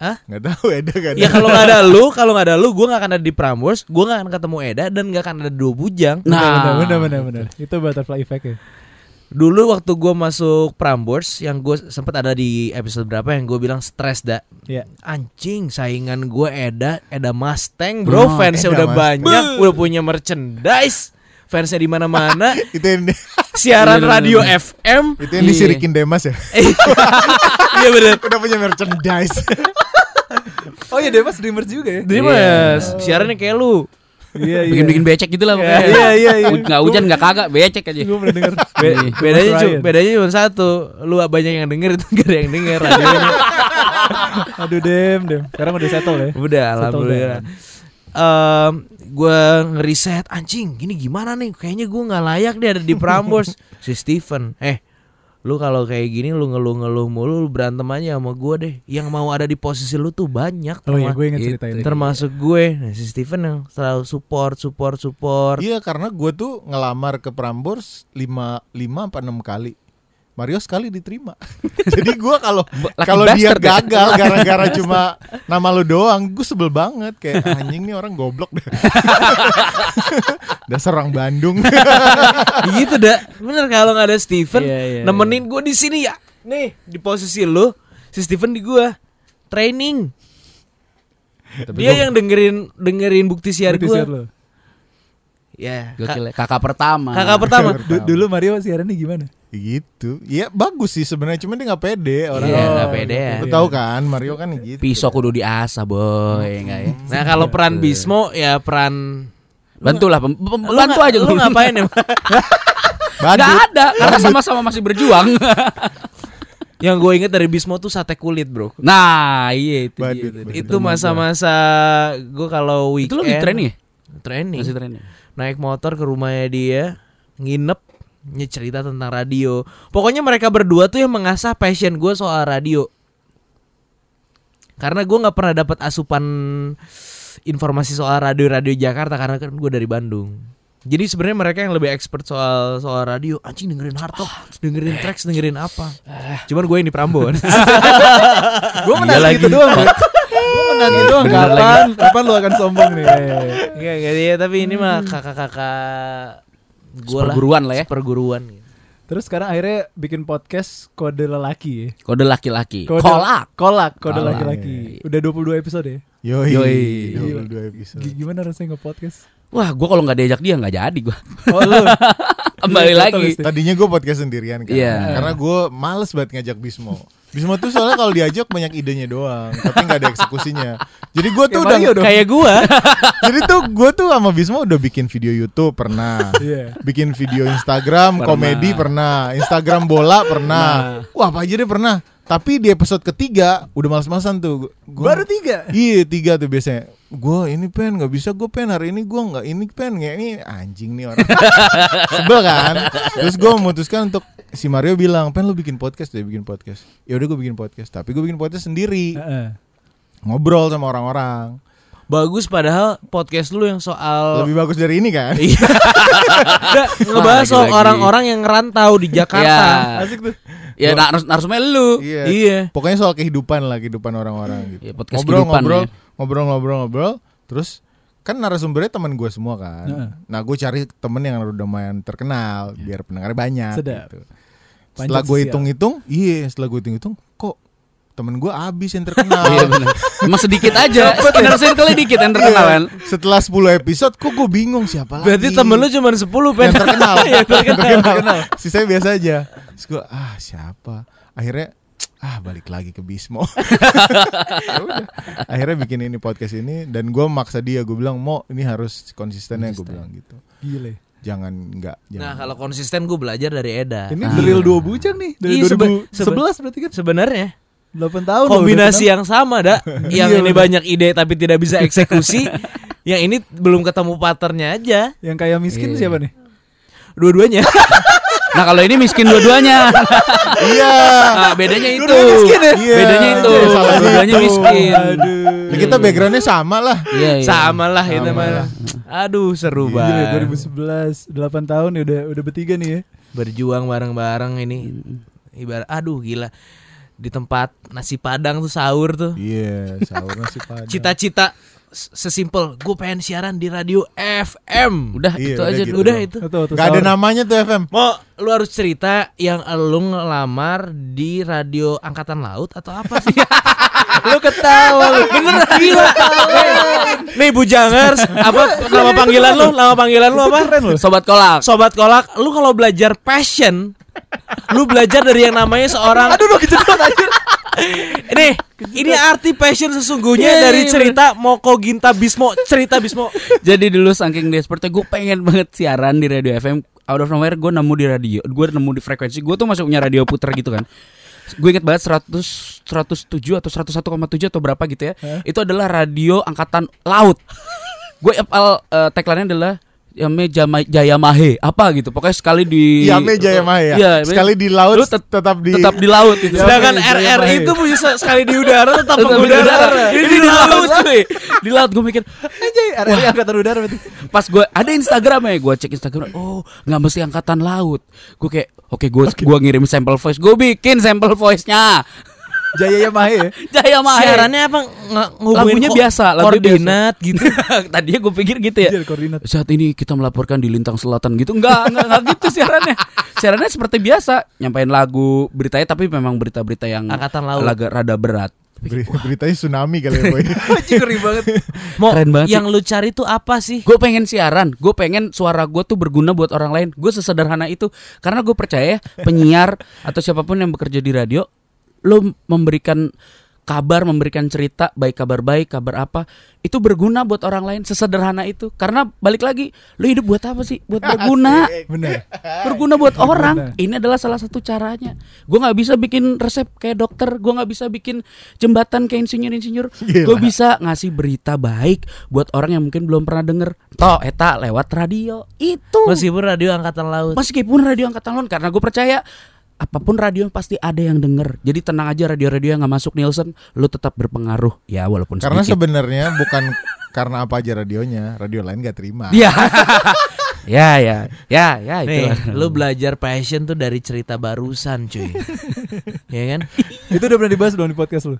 Hah? Nggak tahu Eda gak ada. Ya kalau nggak ada lu, kalau nggak ada lu, gua nggak akan ada di Prambors, gua nggak akan ketemu Eda dan nggak akan ada dua bujang. Nah. benar, benar, benar, benar. Itu butterfly effect ya. Dulu waktu gua masuk Prambors, yang gue sempat ada di episode berapa yang gue bilang stres dah. Iya. Anjing, saingan gue Eda, Eda Mustang, bro. Oh, fansnya Eda udah Mustang. banyak, udah punya merchandise. Fansnya di mana-mana. itu yang siaran bener, radio. FM. itu yang disirikin Demas ya. Iya bener. Udah punya merchandise. Oh iya, Demas Dreamers juga ya. Jadi mas, siarannya kayak lu. Iya, iya. Bikin-bikin becek gitu lah pokoknya. Iya, iya, iya. Hu- Nggak hujan nggak kagak becek aja. Gue pernah denger. Be- Iya. bedanya Mas cuma bedanya cuma satu. Lu banyak yang denger itu gak ada yang denger radionya. Aduh, Dem, Dem. Sekarang udah settle ya. Udah alhamdulillah. Em gue ngeriset anjing gini gimana nih kayaknya gue nggak layak deh ada di Prambors si Steven eh lu kalau kayak gini lu ngeluh-ngeluh mulu lu berantem aja sama gue deh yang mau ada di posisi lu tuh banyak Oh iya, gue inget Itu. cerita ini. termasuk gue nah, si Steven yang selalu support support support Iya karena gue tuh ngelamar ke Prambors lima lima apa enam kali. Mario sekali diterima. Jadi gue kalau kalau dia bastard ya? gagal gara-gara cuma nama lu doang, gue sebel banget kayak anjing nih orang goblok deh. Dasar orang Bandung. gitu dah bener kalau nggak ada Steven Iya, iya, nemenin gue di sini ya nih di posisi lu si Steven di gue training dia yang dengerin dengerin bukti siar gue lo. ya ya. Kakak pertama. kakak pertama Du- dulu Mario siarannya gimana? Gitu. Iya bagus sih sebenarnya, cuman dia nggak pede orang. Iya, Oh, nggak pede ya. Lu tahu kan Mario kan gitu. Pisau kudu diasah boy, enggak ya. Nah kalau peran Bismo ya peran Bantulah, pem- pem- Lu bantu aja Lu ngapain ya? Badut. Gak ada, karena sama-sama masih berjuang. Yang gue inget dari Bismo tuh sate kulit bro. nah, iya itu. Badut, dia. badut. Itu masa-masa gue kalau Itu weekend. lo lagi training ya? Training. Masih training. Naik motor ke rumahnya dia, nginep, cerita tentang radio. Pokoknya mereka berdua tuh yang mengasah passion gue soal radio. Karena gue nggak pernah dapat asupan informasi soal radio-radio Jakarta karena kan gue dari Bandung. Jadi sebenarnya mereka yang lebih expert soal soal radio. Anjing dengerin hard talk, dengerin tracks, dengerin apa. Cuman gue yang di Prambon. Gue menang gitu doang. Gue menang gitu doang. Kapan? Kapan lu akan sombong nih? Enggak, enggak dia tapi ini mah kakak-kakak gue lah. Perguruan lah ya. Perguruan. gitu. Terus sekarang akhirnya bikin podcast kode lelaki ya. Kode laki-laki. Kode Kolak. Kolak kode Kolak. laki-laki. Udah 22 episode ya. Yoi. Yoi. 22 episode. G- Gimana rasanya nge-podcast? Wah, gua kalau nggak diajak dia nggak jadi gua. Oh lu. Kembali lagi. Tadinya gue podcast sendirian kan. Iya. Karena gue males banget ngajak Bismo. Bismo tuh soalnya kalau diajak banyak idenya doang, tapi nggak ada eksekusinya. Jadi gue tuh Kayak udah. Kayak gua jadi tuh gue tuh sama Bismo udah bikin video YouTube pernah, Iya. bikin video Instagram Pernah. komedi pernah, Instagram bola pernah, wah apa aja deh pernah. Tapi di episode ketiga udah males-malesan tuh. Gua, Baru tiga. Iya tiga tuh biasanya. Gue ini pen nggak bisa gue pen hari ini gue nggak ini pen nggak ini anjing nih orang. Sebel kan. Terus gue memutuskan untuk si Mario bilang pen lu bikin podcast deh bikin podcast. Ya udah gue bikin podcast. Tapi gue bikin podcast sendiri Heeh. ngobrol sama orang-orang. Bagus padahal podcast lu yang soal Lebih bagus dari ini kan. Iya. Ngebahas soal orang-orang yang ngerantau di Jakarta. Ya. Asik tuh. Ya narus narasumnya lu. Iya. Iya. Pokoknya soal kehidupan lah kehidupan orang-orang gitu. Iya, podcast ngobrol, kehidupan ngobrol, ya. ngobrol ngobrol ngobrol terus kan narasumbernya teman gue semua kan. Heeh. Nah gue cari temen yang udah lumayan terkenal biar pendengarnya banyak. Sedap. Gitu. Setelah gue sosial. hitung-hitung, iya setelah gue hitung-hitung, temen gue abis yang terkenal. Iya benar. Emang sedikit aja. Inner circle dikit yang terkenal kan. Iya. Setelah 10 episode, kok gue bingung siapa lagi. Berarti temen lu cuma 10 pen. yang terkenal. Yang terkenal. Sisanya biasa aja. Terus gue, ah siapa? Akhirnya ah balik lagi ke Bismo. Ya udah. Akhirnya bikin ini podcast ini dan gue maksa dia, gue bilang mau ini harus konsistennya gue Konsisten. bilang gitu. Gile. Jangan enggak. Jangan. Nah, kalau konsisten gue belajar dari Eda. Ini Ah. Real dua bujang nih dari Iya, sebe- 2011 berarti kan Sebenarnya 8 tahun kombinasi yang sama dah. yang Iya, ini bener. banyak ide tapi tidak bisa eksekusi. yang ini belum ketemu patternnya aja. Yang kayak miskin Iya. siapa nih? Dua-duanya. Nah kalau ini miskin dua-duanya. Iya. Nah, bedanya itu. Dua-duanya miskin ya? Iya, Bedanya itu. iya, salah Dua-duanya miskin. Aduh. Kita backgroundnya sama lah. Iya, iya. Sama lah itu Sama mah. lah. Aduh, seru Gile banget. 2011 8 tahun ya udah udah bertiga nih ya. Berjuang bareng-bareng ini. Ibarat aduh gila. Di tempat nasi padang tuh sahur tuh. Iya, sahur nasi padang. Cita-cita sesimpel gue pengen siaran di radio FM. Udah Iya, itu udah aja gitu. Udah itu. Tuh, tuh, Gak ada namanya tuh FM. Mau lu harus cerita yang lu ngelamar di radio angkatan laut atau apa sih? Lu ketawa lu. Bener gila. Nih Bujangers, apa nama panggilan lu? Nama panggilan lu apa? Sobat kolak. Sobat kolak, lu kalau belajar passion, lu belajar dari yang namanya seorang Aduh, gitu anjir. Nih, ini arti passion sesungguhnya Iya, dari iya, cerita Moko Ginta Bismo, cerita Bismo. Jadi dulu saking desperate gue pengen banget siaran di radio FM. Out of nowhere gue nemu di radio, gue nemu di frekuensi. Gue tuh masuk punya radio puter gitu kan. Gue inget banget 100 107 atau 101,7 atau berapa gitu ya. Itu adalah radio angkatan laut. Gue apal uh, tagline-nya adalah Yame Jama- Jaya Mahe apa gitu. Pokoknya sekali di Yame Jaya Maya. Iya, Sekali di laut lu tet- tetap di tetap di laut gitu. Sedangkan Mahe. itu punya se- sekali di udara tetap Tetap di udara. Ini Ini di laut. cuy. Di laut gue mikir Anjay, RRI angkatan udara berarti. pas gue ada Instagram ya gue cek Instagram oh nggak mesti angkatan laut gue kayak oke gue gua ngirim sampel voice gue bikin sampel voice nya Jaya Yamahe ya. Jaya Mahe Siarannya apa Lagunya ko- biasa, lagunya koordinat gitu. tadinya gue pikir gitu ya koordinat. saat ini kita melaporkan di lintang selatan gitu enggak enggak, enggak gitu siarannya siarannya seperti biasa nyampain lagu beritanya tapi memang berita-berita yang Angkatan laut. laga rada berat Beri- beritanya tsunami kali ya boy. Anjir, ngeri banget. Mau Keren banget yang lu cari tuh apa sih? gue pengen siaran gue pengen suara gue tuh berguna buat orang lain gue sesederhana itu karena gue percaya ya, penyiar atau siapa pun yang bekerja di radio lo memberikan kabar memberikan cerita baik kabar baik kabar apa itu berguna buat orang lain sesederhana itu. Karena balik lagi lo hidup buat apa sih? Buat berguna. Bener. berguna buat orang. Berguna. ini adalah salah satu caranya. Gue nggak bisa bikin resep kayak dokter gue nggak bisa bikin jembatan kayak insinyur insinyur Gila. gue bisa ngasih berita baik buat orang yang mungkin belum pernah denger. Toh eta lewat radio. Itu. Meskipun radio angkatan laut. meskipun radio angkatan laut karena gue percaya apa pun radio pasti ada yang denger jadi tenang aja radio-radio yang nggak masuk Nielsen lu tetap berpengaruh ya walaupun Karena sedikit sebenarnya bukan karena apa aja radionya, radio lain gak terima. ya ya ya ya ya itu Nih, lu belajar passion tuh dari cerita barusan, cuy. ya kan? Itu udah pernah dibahas belum di podcast lu?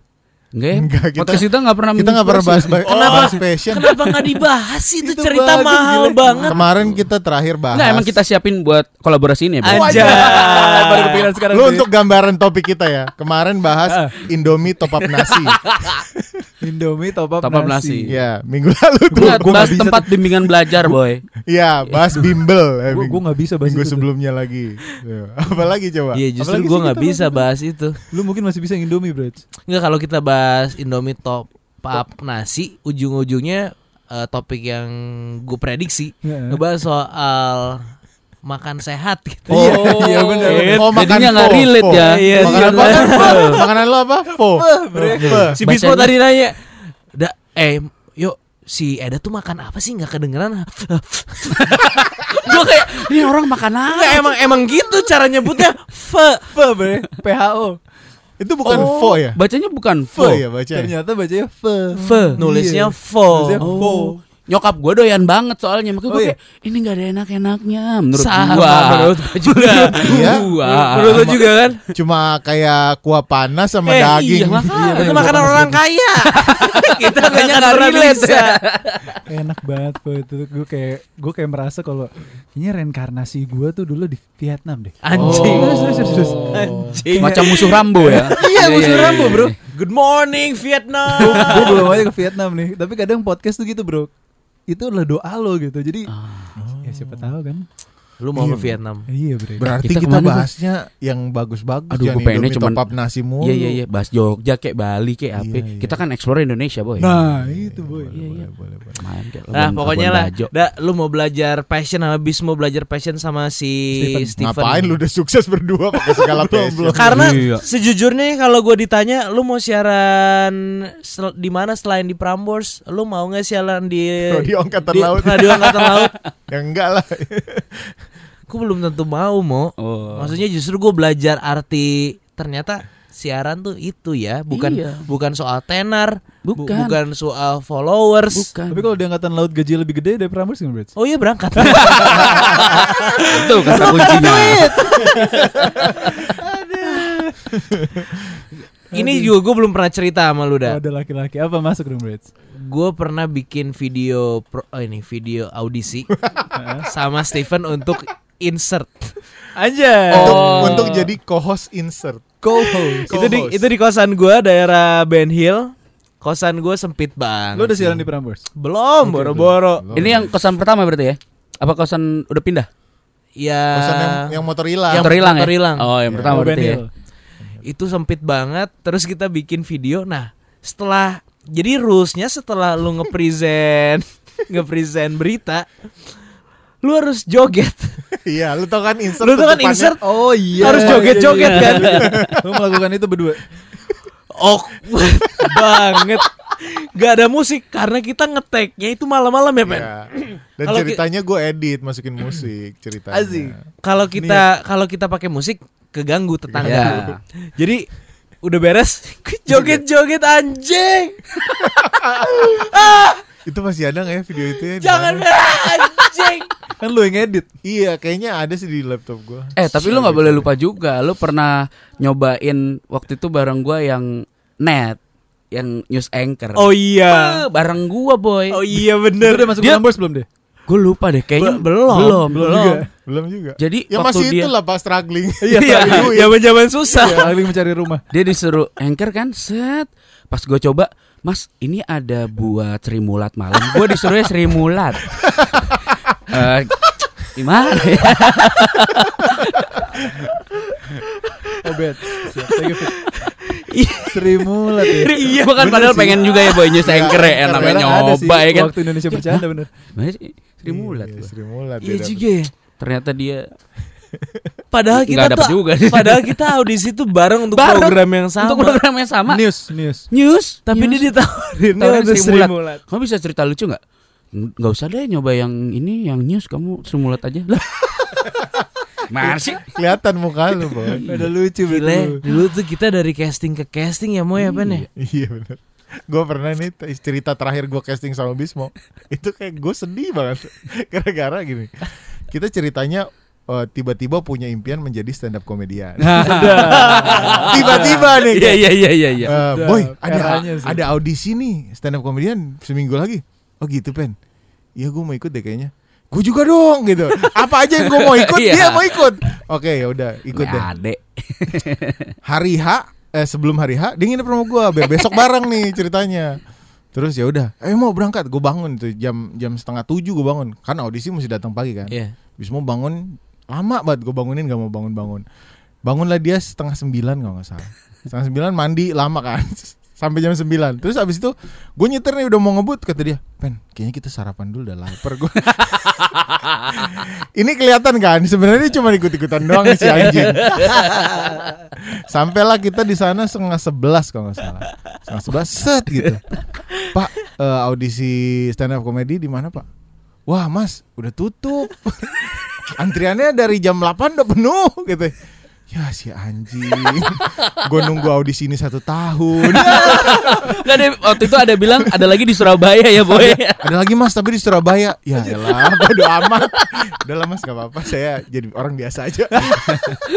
Enggak ya? Enggak, kita- Podcast kita nggak pernah Kita nggak pernah bahas bahas Kenapa passion? Kenapa nggak dibahas itu, Itu cerita bagus, mahal gila. banget. Kemarin kita terakhir bahas. Enggak, emang kita siapin buat kolaborasi ini ya? Anjay. Baru kepikiran sekarang. Lu untuk gambaran topik kita ya. Kemarin bahas Ah. Indomie top up nasi. Indomie top up, Top up nasi. nasi. ya, minggu lalu tuh. Enggak, gua nggak bahas bisa tempat bimbingan belajar, boy. Iya, bahas bimbel. Eh, Gua- gua nggak bisa bahas Minggu itu tuh. sebelumnya lagi. Ya, Apalagi coba? Iya justru Apalagi gue sih nggak bisa bahas bahas itu. Lu mungkin masih bisa Indomie, Bro. Nggak kalau kita bahas Indomie top up nasi, ujung-ujungnya eh, topik yang gue prediksi Heeh. ngebahas soal makan sehat gitu. Oh, iya bener. Oh, makan Jadinya nggak relate pho. ya. Iya, Makanan iya. apa? Pho. Makanan lo apa? Pho. Pho. Si Bismo tadi nanya, da, eh, yuk si Eda tuh makan apa sih nggak kedengeran? Gue kayak ini orang makan apa? Nggak emang emang gitu cara nyebutnya. Fe. Fe, Bre. PHO. Itu bukan Oh, pho ya? Bacanya bukan Pho fo. ya bacanya. Ternyata bacanya fe. Fe. Nulisnya fo. Nulisnya Oh. Nyokap gue doyan banget soalnya Makanya gue Oh, iya. kayak Ini gak ada enak-enaknya Menurut Sama gua menurut juga. Iya. Gua. Menurut lo juga kan? Cuma kayak kuah panas sama Eh, daging. iya, makanya. Itu makanan orang kaya. Kita Kayaknya nggak relate bisa. Enak banget Fe itu. Gue kayak gue kayak merasa kalau kayaknya reinkarnasi gue tuh dulu di Vietnam deh. Anjing. Oh. Anjing. Macam musuh Rambo ya Iya, musuh Rambo, bro. Good morning Vietnam. gue belum aja ke Vietnam nih tapi kadang podcast tuh gitu bro itu adalah doa lo gitu. Jadi ya siapa tahu kan Lu mau Iya. ke Vietnam? iya bre Berarti Kita kita, bahasnya yang bagus-bagus Aduh, gua pengennya cuman- top up nasi mulu. Iya iya iya Bahas Jogja kayak Bali kayak apa Iya, iya. Kita kan explore Indonesia boy nah itu boy Iya iya Boleh, boleh. Main kayak Nah pokoknya lah da, Lu mau belajar passion sama Bis mau belajar passion sama si Steven. Steven, Ngapain lu udah sukses berdua pakai segala passion? Karena Iya. sejujurnya kalau gue ditanya Lu mau siaran sel- di mana selain di Prambors Lu mau nggak siaran di Radio Angkatan di- Laut. Radio Angkatan Laut ya enggak lah. Gue belum tentu mau mau Oh. Maksudnya justru gue belajar arti Ternyata siaran tuh itu ya Bukan Iya. bukan soal tenar bu- Bukan. bukan soal followers. Bukan. Tapi kalau di angkatan laut gaji lebih gede dari Prambors bro. Oh iya berangkat. Itu kata kuncinya Ini juga gue belum pernah cerita sama lu oh, dah ada laki-laki apa masuk dong bro Gue pernah bikin video pro, oh ini video audisi sama Steven untuk insert. aja Untuk Oh. untuk jadi co-host insert. co-host Itu di itu di kosan gue daerah Ben Hill. Kosan gue sempit banget. lo udah siaran di Prambors Belum, boro-boro. Ini yang kosan pertama berarti ya Apa kosan udah pindah? Ya. Kosan yang, yang motor hilang. Yang Motor hilang ya? motor hilang. Oh yang Iya. pertama Oh, Ben berarti ya Hill. Itu sempit banget. Terus kita bikin video. Nah, setelah jadi rulesnya setelah lu ngepresent ngepresent berita, lu harus joget. Iya, lu tau kan insert. lu tuh kan insert oh iya Harus joget-joget, kan? lo melakukan itu berdua awkward banget. Gak ada musik karena kita ngeteknya itu malam-malam ya, men. Iya. Dan ki- ceritanya gue edit masukin musik ceritanya. Kalau kita kalau kita pakai musik keganggu tetangga. Iya. Jadi udah beres joget-joget anjing. Itu masih ada nggak ya video itu ya? Jangan anjing. kan lo yang edit Iya, kayaknya ada sih di laptop gue. Eh tapi lu nggak boleh lupa juga Lu pernah nyobain Waktu itu bareng gua yang Net Yang news anchor Oh iya. Eh, Bareng gua boy Oh iya bener. udah masuk Dia- Prambors belum deh Gue lupa deh kayaknya Be- belum. Belum belum juga Belum juga. Jadi Ya waktu masih dia itulah pas struggling. Iya, zaman-zaman susah. ya, lagi mencari rumah Dia disuruh anchor kan Set Pas gue coba Mas ini ada buat Sri Mulat malam Gue disuruhnya Sri Mulat Eh, Gimana ya bet Siap, thank you, Fit. Sri Mulat ya Iya. Kan bener padahal sih. pengen juga ya boy news anchor ya Namanya nyoba ya kan waktu Indonesia bercanda bener Mana sih? Sri Mulat Iya, gua. Sri Mulat. Iya dia juga. ya. Ternyata dia Padahal kita Nggak tuh juga. padahal kita audisi tuh bareng untuk Bareng. program yang sama. Untuk program yang sama news news News Tapi news. dia ditawarin Tawarin Sri. Mulat. Kamu bisa cerita lucu nggak? Nggak usah deh nyoba yang ini, yang news kamu semulat aja lah. Mana sih? Kelihatan muka lu, ada lucu Gile, betul dulu tuh kita dari casting ke casting ya mau ya apa nih? Iya benar. Gue pernah nih cerita terakhir gue casting sama Bismo Itu kayak gue sedih banget Gara-gara gini Kita ceritanya eh, tiba-tiba punya impian menjadi stand up komedian. Nah. Tiba-tiba nih. Iya iya iya iya iya. Eh, boy, ada ada audisi nih stand up komedian seminggu lagi. Oh gitu pen. Iya gue mau ikut deh kayaknya. Gue juga dong gitu. Apa aja yang gue mau ikut Iya. dia mau ikut. Oke ya udah ikut deh. Adek. Hari H eh sebelum hari H dia nginep rumah gue. Biar besok bareng nih ceritanya. Terus ya udah, eh mau berangkat, gue bangun tuh jam jam setengah tujuh gue bangun, kan audisi mesti datang pagi kan. Iya. Bis mau bangun lama banget gue bangunin gak mau bangun-bangun. Bangunlah dia setengah sembilan kalau nggak salah. Setengah sembilan mandi lama kan. Sampai jam sembilan. Terus abis itu gue nyetir nih udah mau ngebut kata dia. Pen, kayaknya kita sarapan dulu udah lapar gue. Ini kelihatan kan sebenarnya cuma ikut-ikutan doang nih si anjing. Sampailah kita di sana setengah sebelas kalau nggak salah. Setengah sebelas set gitu. Pak eh, audisi stand up comedy di mana Pak? Wah Mas udah tutup. Antriannya dari jam 8 udah penuh gitu. Ya si anjing. Gue nunggu audisi ini satu tahun. Nggak ada waktu itu ada bilang ada lagi di Surabaya ya boy. Ada lagi Mas tapi di Surabaya. Ya elah bodo amat. Udah lah Mas gak apa-apa saya jadi orang biasa aja.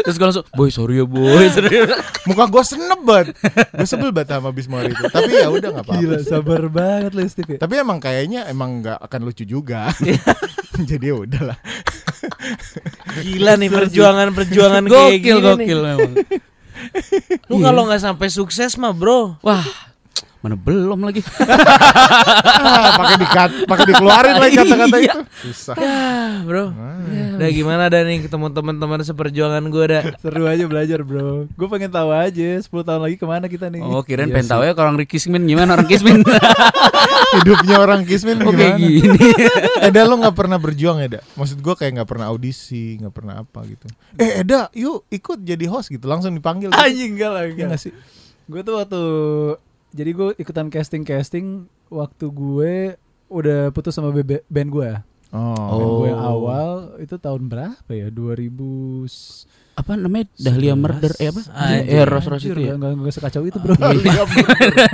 Terus gue langsung boy sorry ya boy. Sorry. Muka gue senep banget. Gue sebel banget sama Bismor itu. Tapi ya udah gak apa-apa. Gila sabar banget lo Steve ya. Tapi emang kayaknya emang nggak akan lucu juga. Jadi ya udahlah. Gila nih perjuangan-perjuangan kayak Gokil gini gokil nih. memang. Lu kalau nggak sampai sukses mah, Bro. Wah mana belum lagi. Ah, pakai dikat, pakai dikeluarin lagi kata-kata Iya. itu. Susah. Ya, Bro. Udah gimana dah nih ketemu teman-teman seperjuangan gue dah. Seru aja belajar bro. Gue pengen tahu aja 10 tahun lagi ke mana kita nih. Oh kirain Iya pengen tahu ya kalau orang Kismin gimana orang Kismin. Hidupnya orang Kismin kayak gimana? gini. Eda lo nggak pernah berjuang Eda? Maksud gue kayak nggak pernah audisi, nggak pernah apa gitu. Eh Eda, yuk ikut jadi host gitu, langsung dipanggil. Gitu. Anjing enggak lah Iya enggak. nggak sih? Gue tuh waktu jadi gue ikutan casting casting waktu gue udah putus sama bebe- band gue. Oh. Band gue yang Oh. awal itu tahun berapa ya? 2000 s- apa namanya Dahlia Murder eh apa? Eh Ros Ros itu ya. nggak nggak sekacau itu bro.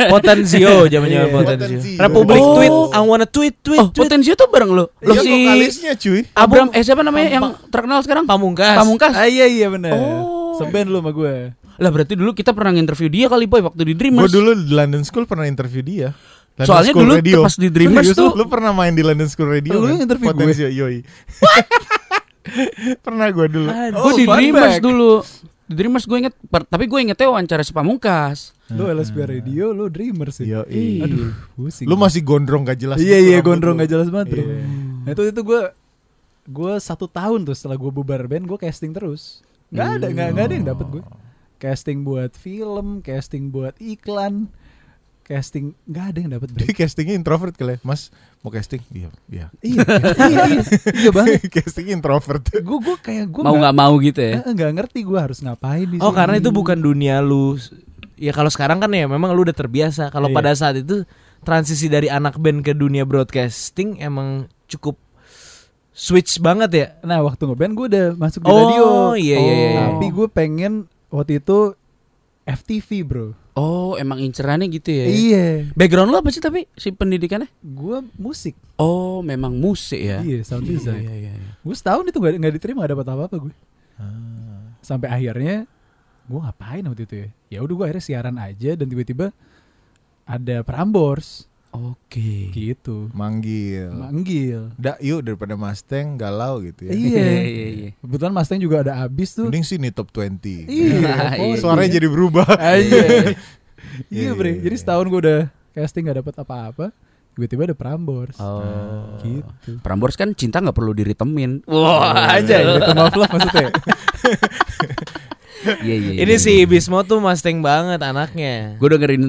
Potensio zaman-zaman Iya, Potensio. Potensio. Republik Oh. tweet, I wanna tweet tweet Oh tweet. Potensio tuh bareng lo. Lo Iya si vokalisnya cuy. Abram eh siapa namanya yang terkenal sekarang? Pamungkas. Pamungkas. ah iya iya benar. Oh. Seband lu sama gue. Lah berarti dulu kita pernah nginterview dia kali boy waktu di Gue Dreamers. dulu di London School pernah interview dia. London Soalnya School dulu Radio. pas di Dreamers Serius, tuh lu pernah main di London School Radio Lu kan? yang interview gue? Potensio, yoi. pernah gue dulu. gue Oh, di fun Dreamers fact. dulu. Di Dreamers gue inget, per- tapi gue ingetnya wawancara si Pamungkas. Lu LSP Radio, lu Dreamer sih. Yoi. Aduh, pusing. Lu masih gondrong gak jelas. Iya gitu iya gondrong lu. gak jelas banget bro. Iya. Nah, itu itu gue gue satu tahun tuh setelah gue bubar band gue casting terus. Nggak ada nggak nggak ada yang dapet gue. Casting buat film, casting buat iklan, casting nggak ada yang dapet bro. Dia castingnya introvert kali ya. Mas mau casting? Iya, iya. iya, iya, iya, iya banget. casting introvert. Gue gue kayak gue Mau nggak mau gitu ya. nggak ngerti gue harus ngapain di Oh, sini. karena itu bukan dunia lu. Ya kalau sekarang kan ya memang lu udah terbiasa. Kalau Iya. pada saat itu transisi dari anak band ke dunia broadcasting emang cukup switch banget ya. Nah waktu ngeband gue udah masuk di Oh, radio. iya, iya, iya. Tapi gue pengen waktu itu FTV bro. Oh, emang incerannya gitu ya. Iya. Background lu apa sih tapi si pendidikannya? Gue musik. Oh, memang musik ya. Iya sound Iya, design. iya, iya, iya. Gue setahun itu gak, nggak diterima gak dapat apa-apa gue. Ah. Sampai akhirnya gue ngapain waktu itu ya? Ya udah gue akhirnya siaran aja dan tiba-tiba ada Prambors Oke. gitu. Manggil. Manggil. Dak yuk daripada Mustang galau gitu ya. Iya. iya, iya. Kebetulan Mustang juga ada abis tuh. Mending sini top 20. Iya. Iya. Suaranya jadi berubah. Iya. Iya, Iya bre. iya, Jadi iya. setahun gue udah casting gak dapat apa-apa. Tiba-tiba ada Prambors. Oh. Gitu. Prambors kan cinta nggak perlu diritemin. Wah aja gitu maaf lah maksudnya. Iya, iya. Ini si Bismo tuh Mustang banget anaknya. Gue dengerin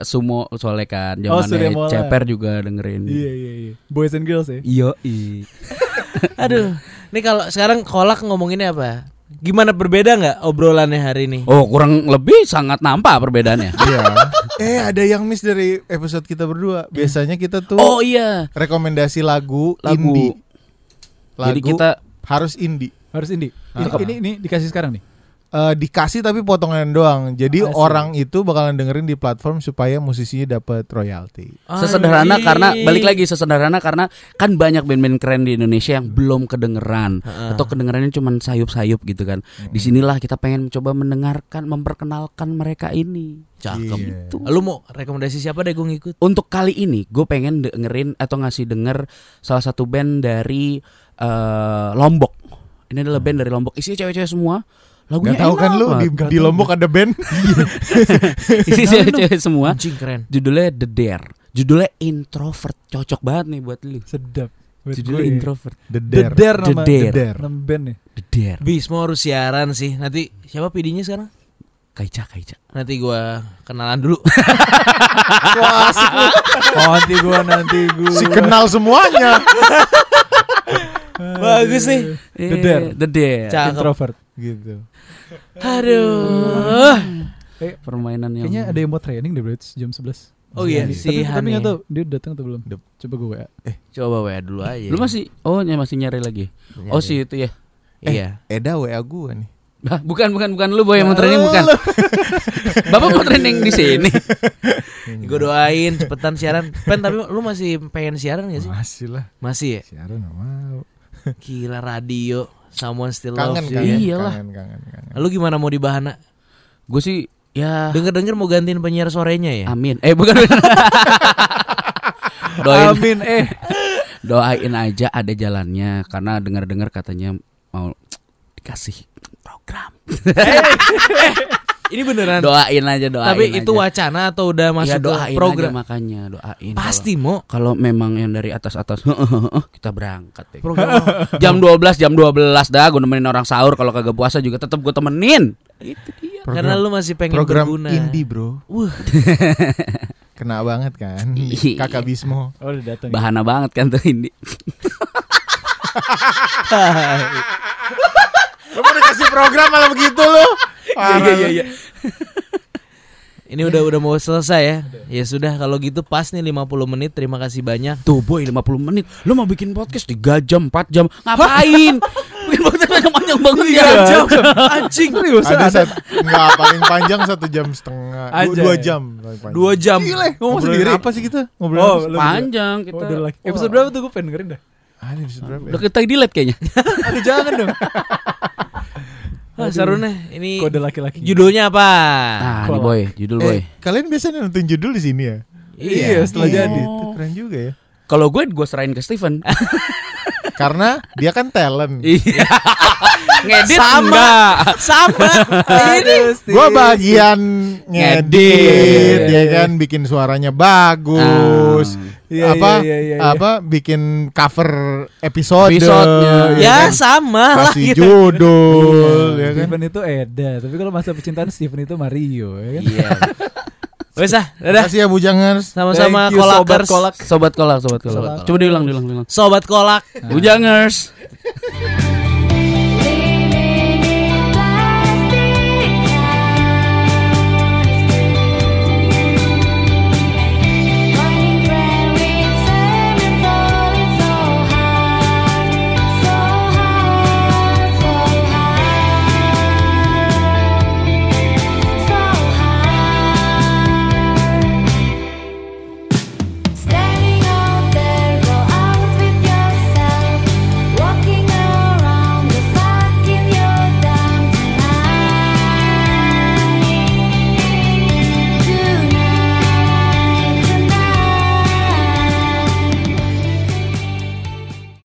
sumo soalnya kan Oh, zamannya Mola. Ceper juga dengerin. iya iya iya. Boys and girls ya. Iya, iya. Aduh. Nih kalau sekarang kolak ngomonginnya apa? Gimana berbeda nggak obrolannya hari ini? Oh, kurang lebih sangat nampak perbedaannya. Iya. eh ada yang miss dari episode kita berdua. Biasanya kita tuh oh iya, rekomendasi lagu, lagu. indie. Lagu Jadi kita harus indie. Harus indie. Ini, Ah. ini ini dikasih sekarang nih. Eh, dikasih tapi potongan doang. Jadi I see. orang itu bakalan dengerin di platform supaya musisinya dapat royalti. Sesederhana Anjing. karena balik lagi sesederhana karena kan banyak band-band keren di Indonesia yang belum kedengeran Heeh. atau kedengerannya cuma sayup-sayup gitu kan. Di sinilah kita pengen coba mendengarkan, memperkenalkan mereka ini. Cakep. Iya. Gitu. Lu mau rekomendasi siapa deh gue ngikut? Untuk kali ini gue pengen dengerin atau ngasih denger salah satu band dari eh, Lombok. Ini adalah band dari Lombok. Isinya cewek-cewek semua. Lagunya Gak tahu kan lu di, di Lombok ada band? banget. Isinya cewek-cewek semua. Anjing keren. Judulnya The Dare. Judulnya Introvert. Cocok banget nih buat lu. Sedap. Judulnya gue. Introvert. The The Dare. The nama Dare. The Dare. Nama band ya. The Dare. Bismo harus siaran sih. Nanti siapa PD-nya sekarang? Kaica, Kaica. Nanti gua kenalan dulu. Wah, asik lu. Oh, nanti gua nanti gua. Si kenal semuanya. Bagus nih. The Dare. The Dare. Cakep. Introvert. Gitu. Aduh. Eh, Permainan yang kayaknya ada yang mau training deh bro jam 11 Oh iya, Tapi- si tapi, tapi ya. tahu dia datang atau belum Dep. coba gue WA Coba WA dulu aja. Lu masih oh ya masih nyari lagi. Oh Nyari. sih itu ya. Iya. Eda WA gua nih. Bah, bukan bukan bukan lu boy yang mau training bukan. Bapak mau training di sini. Gue doain cepetan siaran. Pen tapi lu masih pengen siaran gak sih? Masih lah. Masih ya? Siaran nggak mau. Gila radio. Someone still Kangen loves you. kangen. Iyalah. Kangen kangen kangen. Lu gimana mau dibahana? Gue sih ya Denger-denger mau gantiin penyiar sorenya ya? amin. Eh bukan. doain Amin eh doain aja ada jalannya karena dengar-dengar katanya mau dikasih program. Ini beneran. Doain aja doain. tapi itu aja. wacana atau udah Ya, masuk doain ke program? aja makanya doain. Pasti mau Kalau memang yang dari atas-atas kita berangkat deh. program. jam 12 jam 12 dah gue nemenin orang sahur kalau kagak puasa juga tetap gue temenin itu dia Karena lu masih pengen Program berguna. indie bro. Wah. Kena banget kan. Iya. Kakak Bismo. oh udah datang ya? bahana banget kan tuh ini Lu mau dikasih program malah begitu lu. iya iya iya Ini udah udah mau selesai ya. Ya sudah kalau gitu pas nih 50 menit. Terima kasih banyak. tuh boy 50 menit lu mau bikin podcast 3 jam 4 jam ngapain bikin podcast panjang-panjang banget ya Anjing. ada satu nggak paling panjang satu jam setengah dua, Aja. dua jam. Dua jam. Gile, ngomong sendiri apa sih kita ngobrol Oh, panjang Oh, kita udah lagi. Episode berapa tuh gue pengen dengerin dah Ah, ini episode berapa ya? udah kita delete kayaknya Aduh jangan dong Ah, seru nih. Ini Kode laki-laki judulnya apa? nah ini boy judul boy Eh, kalian biasanya nonton judul di sini ya? Iya, setelah Iya, jadi. itu keren juga ya. kalau gue gue serahin ke Steven Karena dia kan talent. iya ngedit Sama. enggak Sama. Ini Gua bagian ngedit, Ngedit. ya kan bikin suaranya bagus. Iya, apa iya, iya, iya. apa bikin cover episode Episodenya. ya ya kan? sama lah gitu. judul ya kan Steven itu Eda Tapi kalau masa percintaan Steven itu Mario ya kan? Iya. Wes ah, dadah. Kasih ya Bujangers. Sama-sama kolakers. Kolak. sobat kolak sobat kolak Sobat kolak. coba diulang diulang diulang Sobat kolak. Bujangers